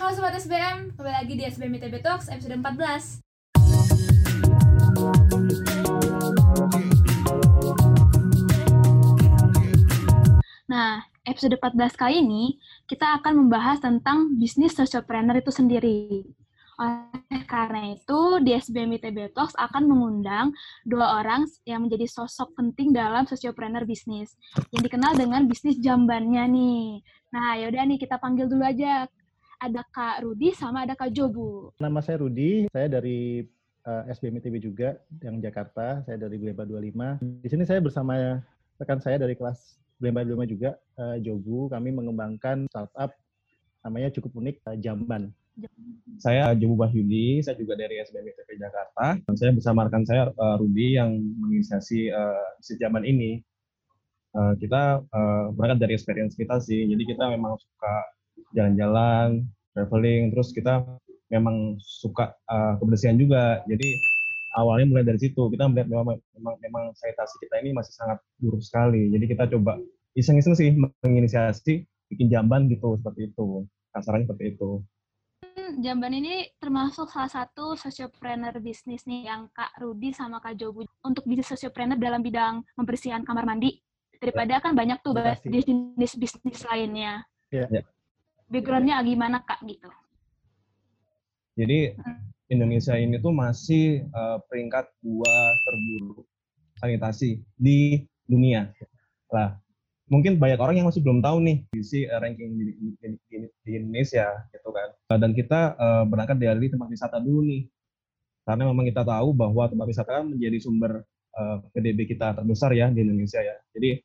Halo Sobat SBM, kembali lagi di SBM ITB Talks episode 14 Nah, episode 14 kali ini kita akan membahas tentang bisnis sociopreneur itu sendiri. Oleh karena itu, di SBM ITB Talks akan mengundang dua orang yang menjadi sosok penting dalam sociopreneur bisnis, yang dikenal dengan bisnis jambannya nih. Nah, yaudah nih kita panggil dulu aja. Ada Kak Rudi sama ada Kak Jobu. Nama saya Rudi, saya dari uh, SBM ITB juga, yang Jakarta. Saya dari Bleba 25. Di sini saya bersama rekan saya dari kelas Bleba 25 juga, uh, Jobu. Kami mengembangkan startup namanya cukup unik, uh, Jamban. Saya Jobu Bahyudi, saya juga dari SBM ITB Jakarta. Saya bersama rekan saya uh, Rudi yang menginisiasi uh, si Jamban ini. Uh, kita uh, berangkat dari experience kita sih, jadi kita memang suka jalan-jalan, traveling, terus kita memang suka uh, kebersihan juga. Jadi awalnya mulai dari situ kita melihat memang memang, memang sanitasi kita ini masih sangat buruk sekali. Jadi kita coba iseng-iseng sih menginisiasi bikin jamban gitu seperti itu. Kasarannya seperti itu. Jamban ini termasuk salah satu sociopreneur bisnis nih yang Kak Rudi sama Kak Jobu untuk bisnis sociopreneur dalam bidang membersihkan kamar mandi. Daripada kan banyak tuh jenis bisnis lainnya. Ya. ya backgroundnya gimana kak gitu? Jadi Indonesia ini tuh masih uh, peringkat dua terburuk sanitasi di dunia. Lah, mungkin banyak orang yang masih belum tahu nih isi uh, ranking di, di, di, di Indonesia gitu kan. Dan kita uh, berangkat dari tempat wisata dulu nih. Karena memang kita tahu bahwa tempat wisata kan menjadi sumber uh, PDB kita terbesar ya di Indonesia ya. Jadi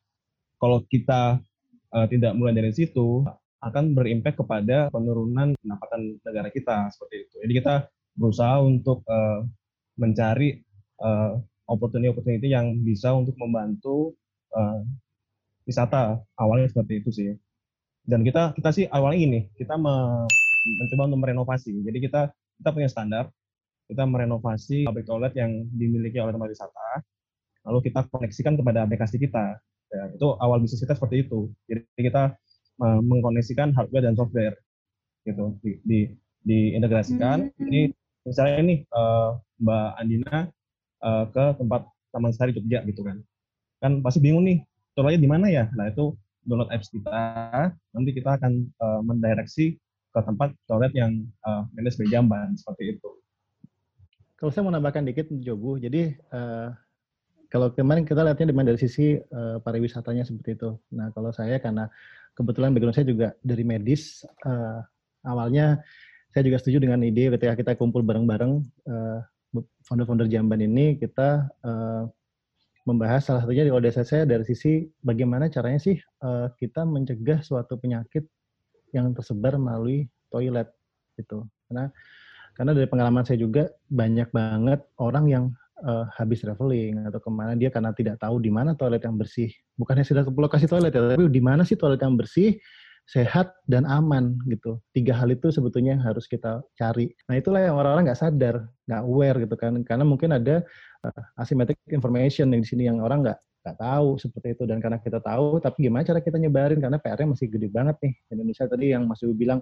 kalau kita uh, tidak mulai dari situ, akan berimpact kepada penurunan pendapatan negara kita seperti itu. Jadi kita berusaha untuk uh, mencari uh, opportunity-opportunity yang bisa untuk membantu uh, wisata awalnya seperti itu sih. Dan kita kita sih awalnya ini kita me, mencoba untuk merenovasi. Jadi kita kita punya standar, kita merenovasi pabrik toilet yang dimiliki oleh tempat wisata, lalu kita koneksikan kepada aplikasi kita. Ya, itu awal bisnis kita seperti itu. Jadi kita mengkoneksikan hardware dan software gitu di, di diintegrasikan. Hmm. Jadi misalnya ini uh, Mbak Andina uh, ke tempat Taman Sari Jogja gitu kan, kan pasti bingung nih toiletnya di mana ya? Nah itu download apps kita, nanti kita akan uh, mendireksi ke tempat toilet yang uh, manage by jamban seperti itu. Kalau saya mau nambahkan dikit Jobu, jadi uh, kalau kemarin kita lihatnya dari sisi uh, pariwisatanya seperti itu. Nah kalau saya karena kebetulan background saya juga dari medis. Uh, awalnya saya juga setuju dengan ide ketika kita kumpul bareng-bareng uh, founder-founder Jamban ini kita uh, membahas salah satunya di desa saya dari sisi bagaimana caranya sih uh, kita mencegah suatu penyakit yang tersebar melalui toilet gitu. Karena karena dari pengalaman saya juga banyak banget orang yang uh, habis traveling atau ke mana dia karena tidak tahu di mana toilet yang bersih. Bukannya sudah ke lokasi toilet ya, tapi di mana sih toilet yang bersih, sehat dan aman gitu. Tiga hal itu sebetulnya harus kita cari. Nah itulah yang orang-orang nggak sadar, nggak aware gitu kan, karena mungkin ada uh, asymmetric information yang di sini yang orang nggak nggak tahu seperti itu dan karena kita tahu tapi gimana cara kita nyebarin karena PR-nya masih gede banget nih Indonesia tadi yang masih bilang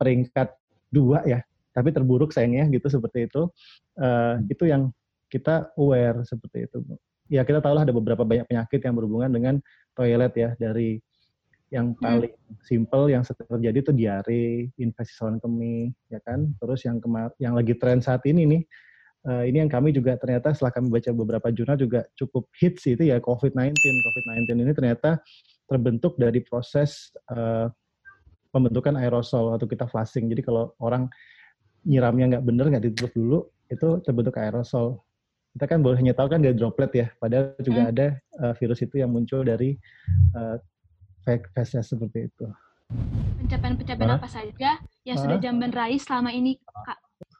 peringkat dua ya tapi terburuk sayangnya gitu seperti itu uh, itu yang kita aware seperti itu. Ya kita tahu lah ada beberapa banyak penyakit yang berhubungan dengan toilet ya dari yang hmm. paling hmm. simple yang terjadi itu diare, infeksi saluran kemih, ya kan. Terus yang kemar yang lagi tren saat ini nih, uh, ini yang kami juga ternyata setelah kami baca beberapa jurnal juga cukup hits itu ya COVID-19. COVID-19 ini ternyata terbentuk dari proses uh, pembentukan aerosol atau kita flushing. Jadi kalau orang nyiramnya nggak bener, nggak ditutup dulu, itu terbentuk aerosol kita kan boleh hanya tahu kan dari droplet ya, padahal juga hmm. ada uh, virus itu yang muncul dari uh, fake feses seperti itu. Pencapaian-pencapaian apa saja yang sudah Jamban raih selama ini, Kak?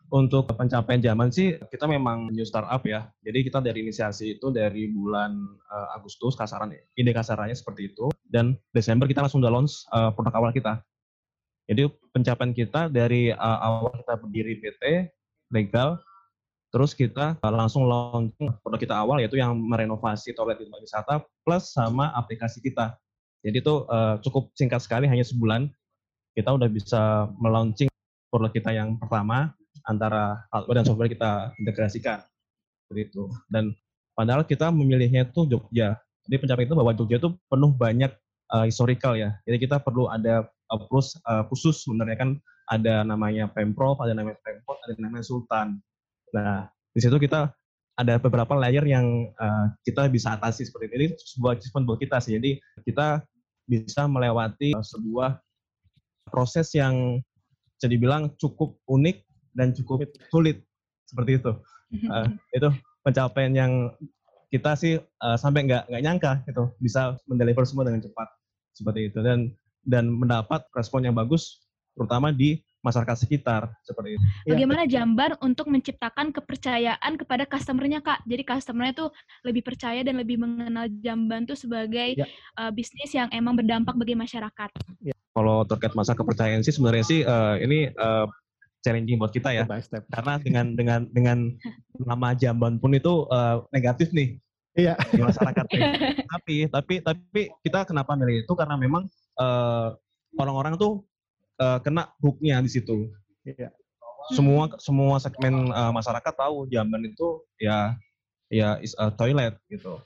Untuk pencapaian zaman sih kita memang new startup ya. Jadi kita dari inisiasi itu dari bulan uh, Agustus kasaran ide kasarannya seperti itu dan Desember kita langsung udah launch uh, produk awal kita. Jadi pencapaian kita dari uh, awal kita berdiri PT legal Terus kita langsung launching produk kita awal yaitu yang merenovasi toilet di tempat wisata plus sama aplikasi kita. Jadi itu uh, cukup singkat sekali hanya sebulan kita udah bisa melaunching produk kita yang pertama antara hardware dan software kita integrasikan seperti itu. Dan padahal kita memilihnya itu Jogja. Jadi pencapaian itu bahwa Jogja itu penuh banyak uh, historical ya. Jadi kita perlu ada approach uh, khusus sebenarnya kan ada namanya Pemprov, ada namanya Pemkot, ada namanya Sultan. Nah, di situ kita ada beberapa layer yang uh, kita bisa atasi seperti ini. Ini sebuah achievement buat kita sih. Jadi kita bisa melewati uh, sebuah proses yang bisa dibilang cukup unik dan cukup sulit seperti itu. Uh, itu pencapaian yang kita sih uh, sampai nggak nggak nyangka gitu bisa mendeliver semua dengan cepat seperti itu dan dan mendapat respon yang bagus terutama di masyarakat sekitar seperti itu. Iya. Bagaimana Jambar untuk menciptakan kepercayaan kepada customernya kak? Jadi customernya tuh lebih percaya dan lebih mengenal Jamban tuh sebagai ya. uh, bisnis yang emang berdampak bagi masyarakat. Ya. Kalau terkait masa kepercayaan sih sebenarnya sih uh, ini uh, challenging buat kita ya. Step step. Karena dengan dengan dengan nama Jamban pun itu uh, negatif nih. Iya. Di masyarakat. tapi tapi tapi kita kenapa milih itu karena memang orang orang-orang tuh uh, kena hooknya di situ. Iya. Semua semua segmen uh, masyarakat tahu Jamban itu ya ya is a toilet gitu,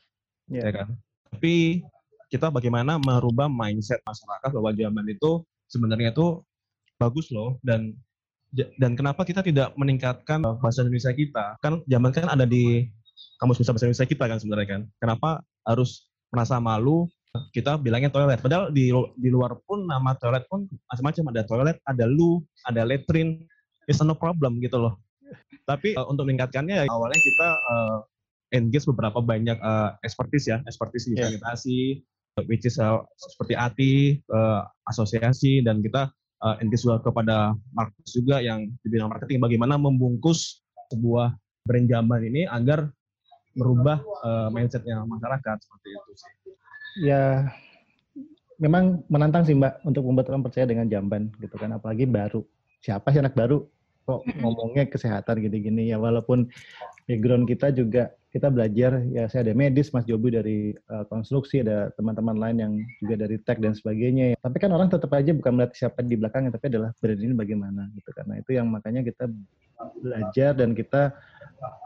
yeah. ya kan. Tapi kita bagaimana merubah mindset masyarakat bahwa Jamban itu sebenarnya itu bagus loh dan dan kenapa kita tidak meningkatkan bahasa Indonesia kita? Kan Jamban kan ada di kamus besar bahasa Indonesia kita kan sebenarnya kan. Kenapa harus merasa malu kita bilangnya toilet. Padahal di di luar pun nama toilet pun macam-macam ada toilet, ada lu, ada letrin. It's no problem gitu loh. Tapi uh, untuk meningkatkannya awalnya kita uh, engage beberapa banyak uh, expertise ya, expertise di yeah. sanitasi, which is uh, seperti ATI, uh, asosiasi dan kita uh, engage juga kepada marketing juga yang di bidang marketing bagaimana membungkus sebuah brand zaman ini agar merubah uh, mindsetnya masyarakat seperti itu sih ya memang menantang sih Mbak untuk membuat orang percaya dengan jamban gitu kan. Apalagi baru. Siapa sih anak baru kok ngomongnya kesehatan gini-gini ya? Walaupun background kita juga kita belajar ya saya ada medis Mas Jobu dari uh, konstruksi ada teman-teman lain yang juga dari tech dan sebagainya ya. tapi kan orang tetap aja bukan melihat siapa di belakangnya tapi adalah brand ini bagaimana gitu karena itu yang makanya kita belajar dan kita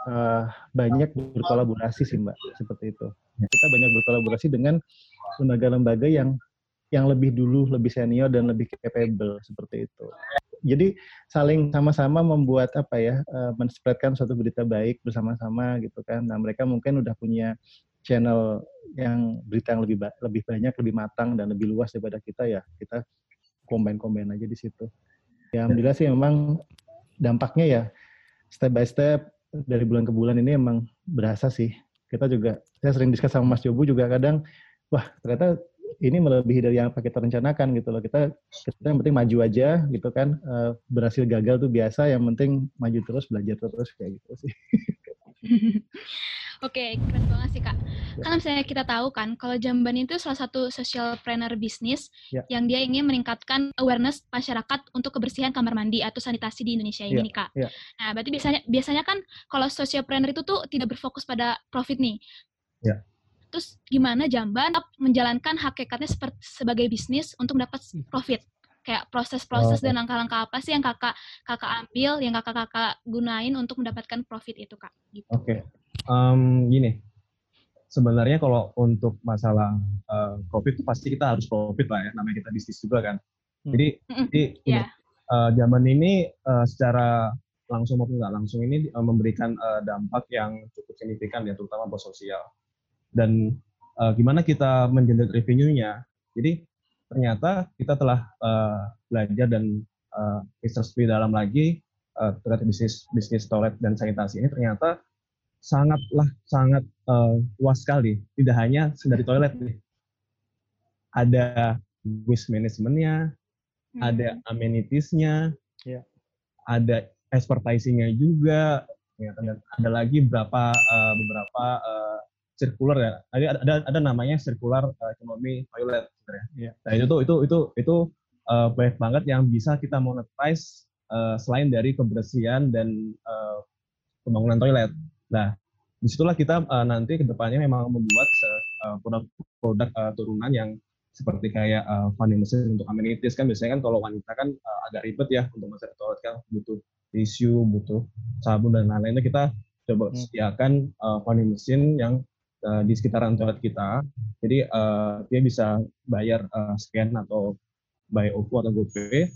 uh, banyak berkolaborasi sih Mbak seperti itu kita banyak berkolaborasi dengan lembaga-lembaga yang yang lebih dulu, lebih senior dan lebih capable seperti itu. Jadi saling sama-sama membuat apa ya, uh, menspreadkan suatu berita baik bersama-sama gitu kan. Nah mereka mungkin udah punya channel yang berita yang lebih lebih banyak, lebih matang dan lebih luas daripada kita ya. Kita combine-combine aja di situ. Ya alhamdulillah sih memang dampaknya ya step by step dari bulan ke bulan ini emang berasa sih kita juga saya sering diskus sama Mas Jobu juga kadang wah ternyata ini melebihi dari yang kita rencanakan gitu loh kita kita yang penting maju aja gitu kan uh, berhasil gagal tuh biasa yang penting maju terus belajar terus kayak gitu sih Oke, keren banget sih kak. Ya. Kan misalnya kita tahu kan, kalau Jamban itu salah satu social planner bisnis ya. yang dia ingin meningkatkan awareness masyarakat untuk kebersihan kamar mandi atau sanitasi di Indonesia ini ya. nih kak. Ya. Nah, berarti biasanya biasanya kan kalau social planner itu tuh tidak berfokus pada profit nih. Ya. Terus gimana Jamban menjalankan hakikatnya seperti sebagai bisnis untuk dapat hmm. profit? kayak proses-proses oh. dan langkah-langkah apa sih yang kakak kakak ambil yang kakak kakak gunain untuk mendapatkan profit itu kak gitu. oke okay um, gini, sebenarnya kalau untuk masalah uh, profit pasti kita harus profit lah ya, namanya kita bisnis juga kan. Hmm. Jadi, jadi yeah. uh, zaman ini uh, secara langsung maupun nggak langsung ini uh, memberikan uh, dampak yang cukup signifikan ya, terutama buat sosial. Dan uh, gimana kita mengenerate revenue-nya? Jadi ternyata kita telah uh, belajar dan uh, research lebih dalam lagi uh, terkait bisnis bisnis toilet dan sanitasi ini ternyata sangatlah sangat uh, luas sekali. Tidak hanya dari toilet nih. Ada waste manajemennya, hmm. ada amenitiesnya, yeah. ada expertisingnya juga. Ya, ada, ada lagi berapa uh, beberapa uh, circular ya. Ada ada ada namanya circular uh, ekonomi toilet sebenarnya. Yeah. Nah itu tuh itu itu itu uh, banyak banget yang bisa kita monetize uh, selain dari kebersihan dan uh, pembangunan toilet. Nah, di situlah kita uh, nanti ke depannya memang membuat uh, produk produk uh, turunan yang seperti kayak uh, vending machine untuk amenities kan biasanya kan kalau wanita kan uh, agak ribet ya untuk masuk toilet kan butuh tisu, butuh sabun dan lain-lain. Kita coba hmm. sediakan uh, vending machine yang uh, di sekitaran toilet kita. Jadi uh, dia bisa bayar uh, scan atau by OVO atau GoPay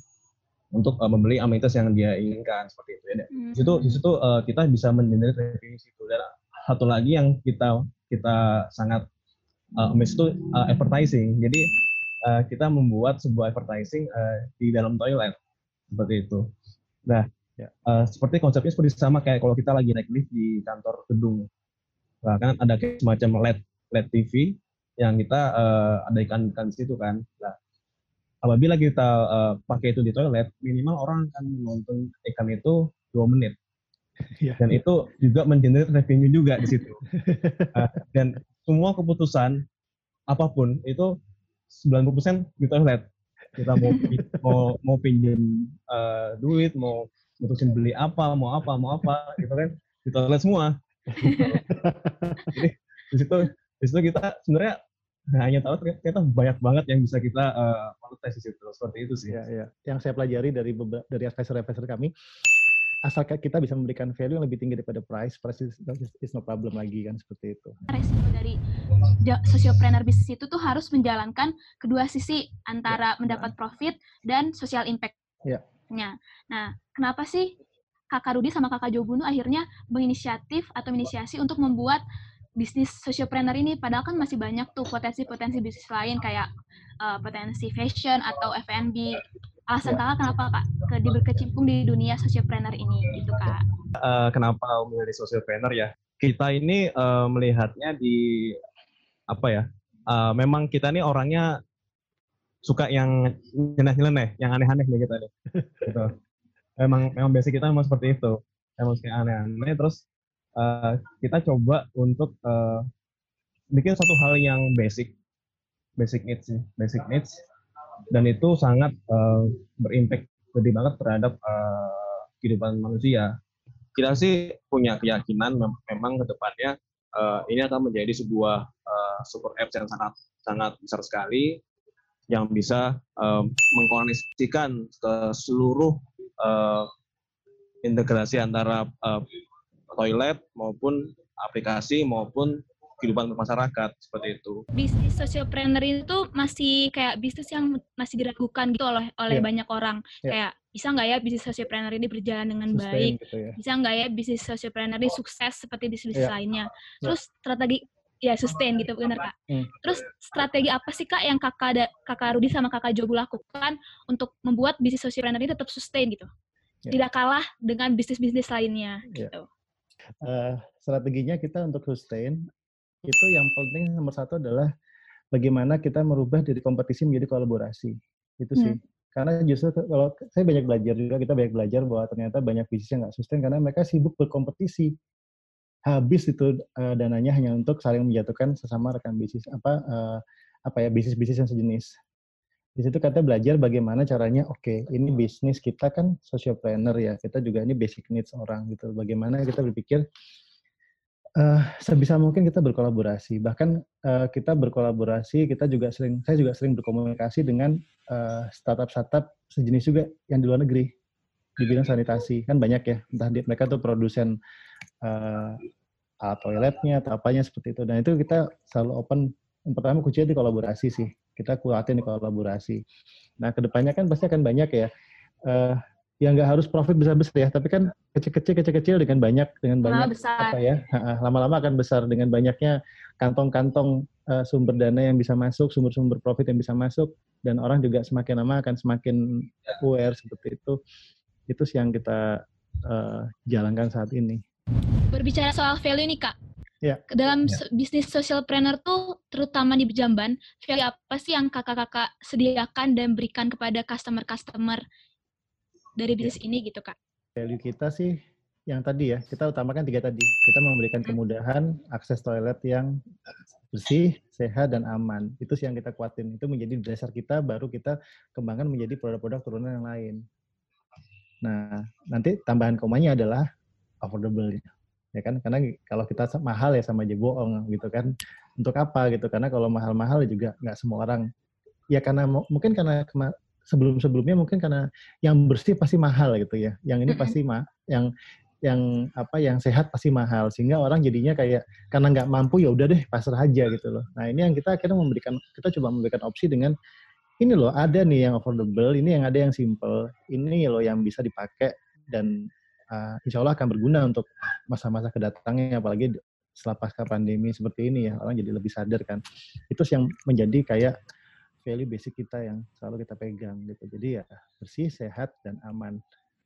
untuk uh, membeli amenities yang dia inginkan seperti itu ya. Hmm. Di situ di situ uh, kita bisa mengenerate revenue situ. Dan satu lagi yang kita kita sangat uh, itu uh, advertising. Jadi uh, kita membuat sebuah advertising uh, di dalam toilet seperti itu. Nah, ya. uh, seperti konsepnya seperti sama kayak kalau kita lagi naik lift di kantor gedung. Nah, kan ada kayak semacam LED LED TV yang kita uh, ada ikan-ikan di situ kan. Nah, apabila kita uh, pakai itu di toilet, minimal orang akan menonton ikan itu dua menit. Ya. Dan itu juga mengenerate revenue juga di situ. uh, dan semua keputusan apa pun itu 90% di toilet. Kita mau mau mau pinjam uh, duit, mau mutusin beli apa, mau apa, mau apa, gitu kan di toilet semua. Jadi di situ di situ kita sebenarnya hanya tahu ternyata banyak banget yang bisa kita uh, monetize di situ seperti itu sih. Ya, ya. Yang saya pelajari dari dari advisor-advisor kami asal kita bisa memberikan value yang lebih tinggi daripada price, price is, is no problem lagi kan seperti itu. Resiko dari sociopreneur bisnis itu tuh harus menjalankan kedua sisi antara ya, mendapat profit dan social impact-nya. Ya. Nah, kenapa sih Kakak Rudi sama Kakak Jobunu akhirnya menginisiatif atau menginisiasi untuk membuat bisnis sociopreneur ini. Padahal kan masih banyak tuh potensi-potensi bisnis lain kayak uh, potensi fashion atau F&B alasan kakak kenapa kak ke berkecimpung di dunia sociopreneur ini gitu kak? Uh, kenapa memilih sociopreneur ya? Kita ini uh, melihatnya di apa ya uh, memang kita ini orangnya suka yang nyeleneh-nyeleneh yang aneh-aneh nih kita gitu memang memang biasa kita memang seperti itu. Emang suka aneh-aneh. Terus uh, kita coba untuk uh, bikin satu hal yang basic. Basic needs sih basic needs. Dan itu sangat uh, berimpact gede banget terhadap uh, kehidupan manusia. Kita sih punya keyakinan mem memang ke depannya uh, ini akan menjadi sebuah uh, super apps yang sangat sangat besar sekali yang bisa uh, mengkoneksikan ke seluruh uh, integrasi antara uh, toilet maupun aplikasi maupun kehidupan masyarakat seperti itu. Bisnis sociopreneur itu masih kayak bisnis yang masih diragukan gitu oleh oleh yeah. banyak orang. Yeah. Kayak bisa nggak ya bisnis sociopreneur ini berjalan dengan Sustain baik? Gitu ya. Bisa nggak ya bisnis sociopreneur ini sukses seperti bisnis yeah. lainnya? Ya. Terus yeah. strategi ya sustain gitu benar kak. Hmm. Terus strategi apa sih kak yang kakak ada kakak Rudi sama kakak Jobu lakukan untuk membuat bisnis sociopreneur ini tetap sustain gitu? Yeah. Tidak kalah dengan bisnis-bisnis lainnya yeah. gitu. Uh, strateginya kita untuk sustain itu yang penting nomor satu adalah bagaimana kita merubah dari kompetisi menjadi kolaborasi. Itu sih. Hmm. Karena justru kalau saya banyak belajar juga, kita banyak belajar bahwa ternyata banyak bisnis yang nggak sustain karena mereka sibuk berkompetisi. Habis itu uh, dananya hanya untuk saling menjatuhkan sesama rekan bisnis apa uh, apa ya bisnis-bisnis yang sejenis. Di situ kita belajar bagaimana caranya, oke, okay, ini bisnis kita kan sociopreneur ya, kita juga ini basic needs orang gitu. Bagaimana kita berpikir Uh, sebisa mungkin kita berkolaborasi. Bahkan uh, kita berkolaborasi, kita juga sering, saya juga sering berkomunikasi dengan uh, startup-startup sejenis juga yang di luar negeri di bidang sanitasi. Kan banyak ya, entah di, mereka tuh produsen uh, alat toiletnya atau apanya seperti itu. Dan itu kita selalu open. Yang pertama kuncinya di kolaborasi sih. Kita kuatin di kolaborasi. Nah, ke depannya kan pasti akan banyak ya. Uh, ya nggak harus profit besar-besar ya, tapi kan kecil-kecil kecil-kecil dengan banyak dengan banyak besar. apa ya lama-lama akan besar dengan banyaknya kantong-kantong uh, sumber dana yang bisa masuk, sumber-sumber profit yang bisa masuk dan orang juga semakin lama akan semakin aware seperti itu. Itu sih yang kita uh, jalankan saat ini. Berbicara soal value nih kak, Ya. Dalam ya. bisnis socialpreneur tuh terutama di Jamban, value apa sih yang kakak-kakak sediakan dan berikan kepada customer-customer dari bisnis ya. ini gitu kak? Value kita sih yang tadi ya, kita utamakan tiga tadi. Kita memberikan hmm. kemudahan akses toilet yang bersih, sehat, dan aman. Itu sih yang kita kuatin. Itu menjadi dasar kita, baru kita kembangkan menjadi produk-produk turunan yang lain. Nah, nanti tambahan komanya adalah affordable. Ya kan? Karena kalau kita mahal ya sama aja bohong gitu kan. Untuk apa gitu? Karena kalau mahal-mahal juga nggak semua orang ya karena mungkin karena sebelum-sebelumnya mungkin karena yang bersih pasti mahal gitu ya. Yang ini pasti mah yang yang apa yang sehat pasti mahal sehingga orang jadinya kayak karena nggak mampu ya udah deh pasrah aja gitu loh. Nah ini yang kita akhirnya memberikan kita coba memberikan opsi dengan ini loh ada nih yang affordable, ini yang ada yang simple, ini loh yang bisa dipakai dan uh, insya Allah akan berguna untuk masa-masa kedatangnya apalagi setelah pasca pandemi seperti ini ya orang jadi lebih sadar kan itu yang menjadi kayak value basic kita yang selalu kita pegang gitu. Jadi ya bersih, sehat dan aman.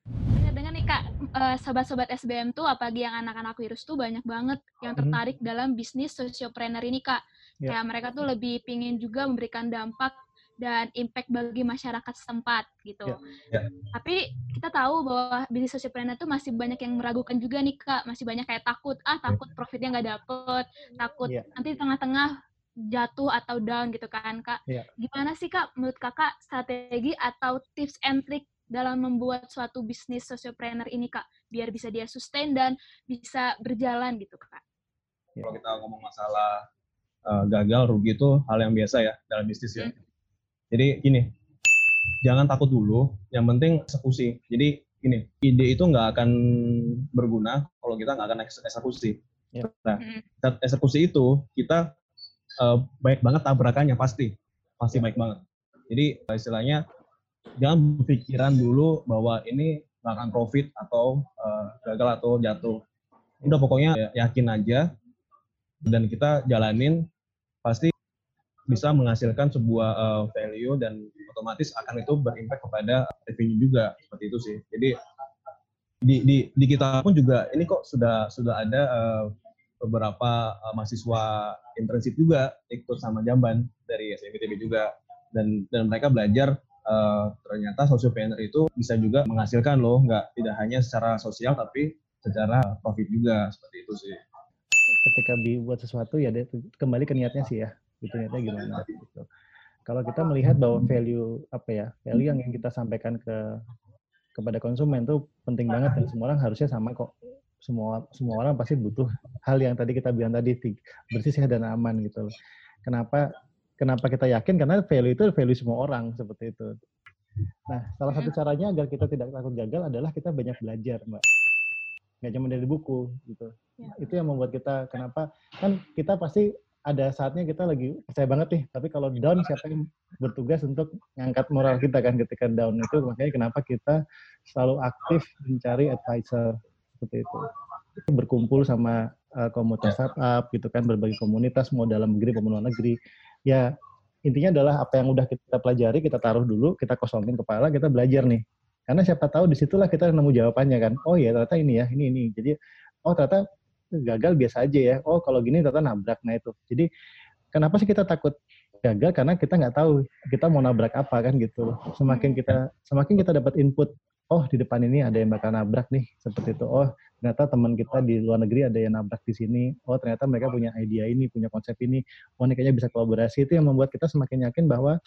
Dengar-dengar nih Kak, uh, sobat-sobat SBM tuh apalagi yang anak-anak virus tuh banyak banget yang mhm. tertarik hmm. dalam bisnis sociopreneur ini Kak. Yeah. Kayak mereka tuh lebih pingin juga memberikan dampak dan impact bagi masyarakat setempat gitu. Yeah. Yeah. Tapi kita tahu bahwa bisnis sociopreneur tuh masih banyak yang meragukan juga nih Kak, masih banyak kayak takut, ah takut profitnya nggak dapet, takut yeah. nanti di tengah-tengah jatuh atau down gitu kan kak. Yeah. Gimana sih kak menurut kakak strategi atau tips and trick dalam membuat suatu bisnis sociopreneur ini kak biar bisa dia sustain dan bisa berjalan gitu kak. Yeah. Kalau kita ngomong masalah uh, gagal rugi itu hal yang biasa ya dalam bisnis ya. Hmm. Jadi gini, jangan takut dulu. Yang penting eksekusi. Jadi ini ide itu nggak akan berguna kalau kita nggak akan eksekusi. Yeah. Nah, hmm. eksekusi itu kita uh, baik banget tabrakannya pasti pasti baik banget jadi istilahnya jangan berpikiran dulu bahwa ini akan profit atau uh, gagal atau jatuh udah pokoknya yakin aja dan kita jalanin pasti bisa menghasilkan sebuah uh, value dan otomatis akan itu berimpact kepada revenue juga seperti itu sih. Jadi di, di, di kita pun juga ini kok sudah sudah ada uh, beberapa uh, mahasiswa internship juga ikut sama Jamban dari SMITB juga. Dan dan mereka belajar uh, ternyata sosiopreneur itu bisa juga menghasilkan loh nggak tidak hanya secara sosial tapi secara profit juga seperti itu sih. Ketika dibuat sesuatu ya kembali ke niatnya sih ya itu niatnya gimana gitu kalau kita melihat bahwa value apa ya value yang kita sampaikan ke kepada konsumen tuh penting banget dan semua orang harusnya sama kok semua semua orang pasti butuh hal yang tadi kita bilang tadi bersih sehat dan aman gitu loh. Kenapa kenapa kita yakin karena value itu value semua orang seperti itu. Nah, salah satu hmm. caranya agar kita tidak takut gagal adalah kita banyak belajar, Mbak. Nggak cuma dari buku gitu. Ya. Itu yang membuat kita kenapa kan kita pasti ada saatnya kita lagi percaya banget nih, tapi kalau down siapa yang bertugas untuk ngangkat moral kita kan ketika down itu? Makanya kenapa kita selalu aktif mencari advisor seperti itu. Berkumpul sama uh, komunitas startup gitu kan berbagai komunitas mau dalam negeri maupun luar negeri. Ya intinya adalah apa yang udah kita pelajari kita taruh dulu kita kosongin kepala kita belajar nih. Karena siapa tahu di situlah kita nemu jawabannya kan. Oh ya ternyata ini ya ini ini. Jadi oh ternyata gagal biasa aja ya. Oh kalau gini ternyata nabrak. Nah itu. Jadi kenapa sih kita takut gagal? Karena kita nggak tahu kita mau nabrak apa kan gitu. Semakin kita semakin kita dapat input oh di depan ini ada yang bakal nabrak nih seperti itu. Oh ternyata teman kita di luar negeri ada yang nabrak di sini. Oh ternyata mereka punya ide ini punya konsep ini. Oh ini kayaknya bisa kolaborasi. Itu yang membuat kita semakin yakin bahwa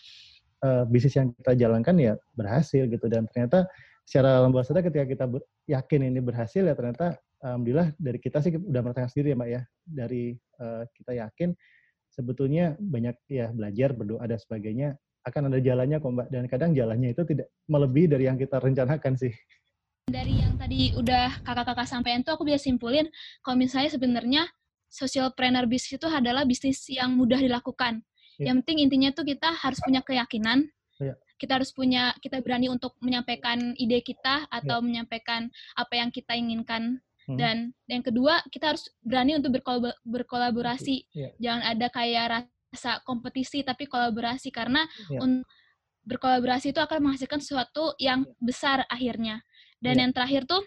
uh, bisnis yang kita jalankan ya berhasil gitu. Dan ternyata secara alam bawah sadar ketika kita ber, yakin ini berhasil ya ternyata alhamdulillah dari kita sih udah merasakan sendiri ya mbak ya dari uh, kita yakin sebetulnya banyak ya belajar berdoa dan sebagainya akan ada jalannya kok Mbak. Dan kadang jalannya itu tidak melebihi dari yang kita rencanakan sih. Dari yang tadi udah kakak-kakak sampaikan tuh aku bisa simpulin kalau misalnya sebenarnya social planner bisnis itu adalah bisnis yang mudah dilakukan. Ya. Yang penting intinya tuh kita harus punya keyakinan. Ya. Kita harus punya kita berani untuk menyampaikan ide kita atau ya. menyampaikan apa yang kita inginkan hmm. dan yang kedua kita harus berani untuk berkolaborasi. Ya. Jangan ada kayak rasa kompetisi tapi kolaborasi karena yeah. untuk berkolaborasi itu akan menghasilkan sesuatu yang iya. besar akhirnya. Dan yeah. yang terakhir tuh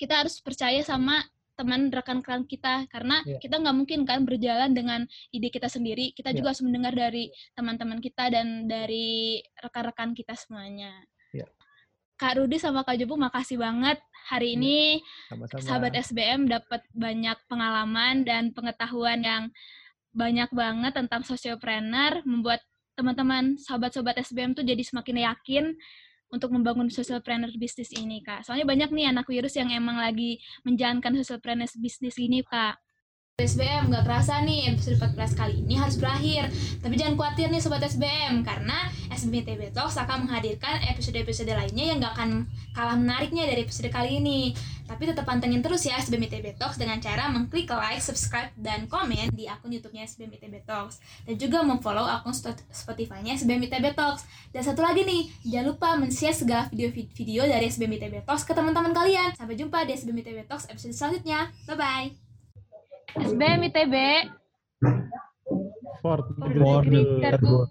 kita harus percaya sama teman rekan-rekan kita karena yeah. kita nggak mungkin kan berjalan dengan ide kita sendiri. Kita yeah. juga harus mendengar dari teman-teman kita dan dari rekan-rekan kita semuanya. Yeah. Kak Rudi sama Kak Jobu makasih banget hari iya. ini Sama-sama. sahabat SBM dapat banyak pengalaman dan pengetahuan yang banyak banget tentang sociopreneur, membuat teman-teman sahabat-sahabat SBM tuh jadi semakin yakin untuk membangun socialpreneur bisnis ini, Kak. Soalnya banyak nih anak virus yang emang lagi menjalankan socialpreneur bisnis ini, Kak. SBM nggak kerasa nih episode 14 kali ini harus berakhir. Tapi jangan khawatir nih sobat SBM karena SBM TB Talks akan menghadirkan episode-episode lainnya yang nggak akan kalah menariknya dari episode kali ini. Tapi tetap pantengin terus ya SBM TB Talks dengan cara mengklik like, subscribe, dan komen di akun YouTube-nya SBM TB Talks. Dan juga memfollow akun Spotify-nya SBM TB Talks. Dan satu lagi nih jangan lupa men-share segala video-video dari SBM TB Talks ke teman-teman kalian. Sampai jumpa di SBM TB Talks episode selanjutnya. Bye bye SBM ITB Fort for degree tergood.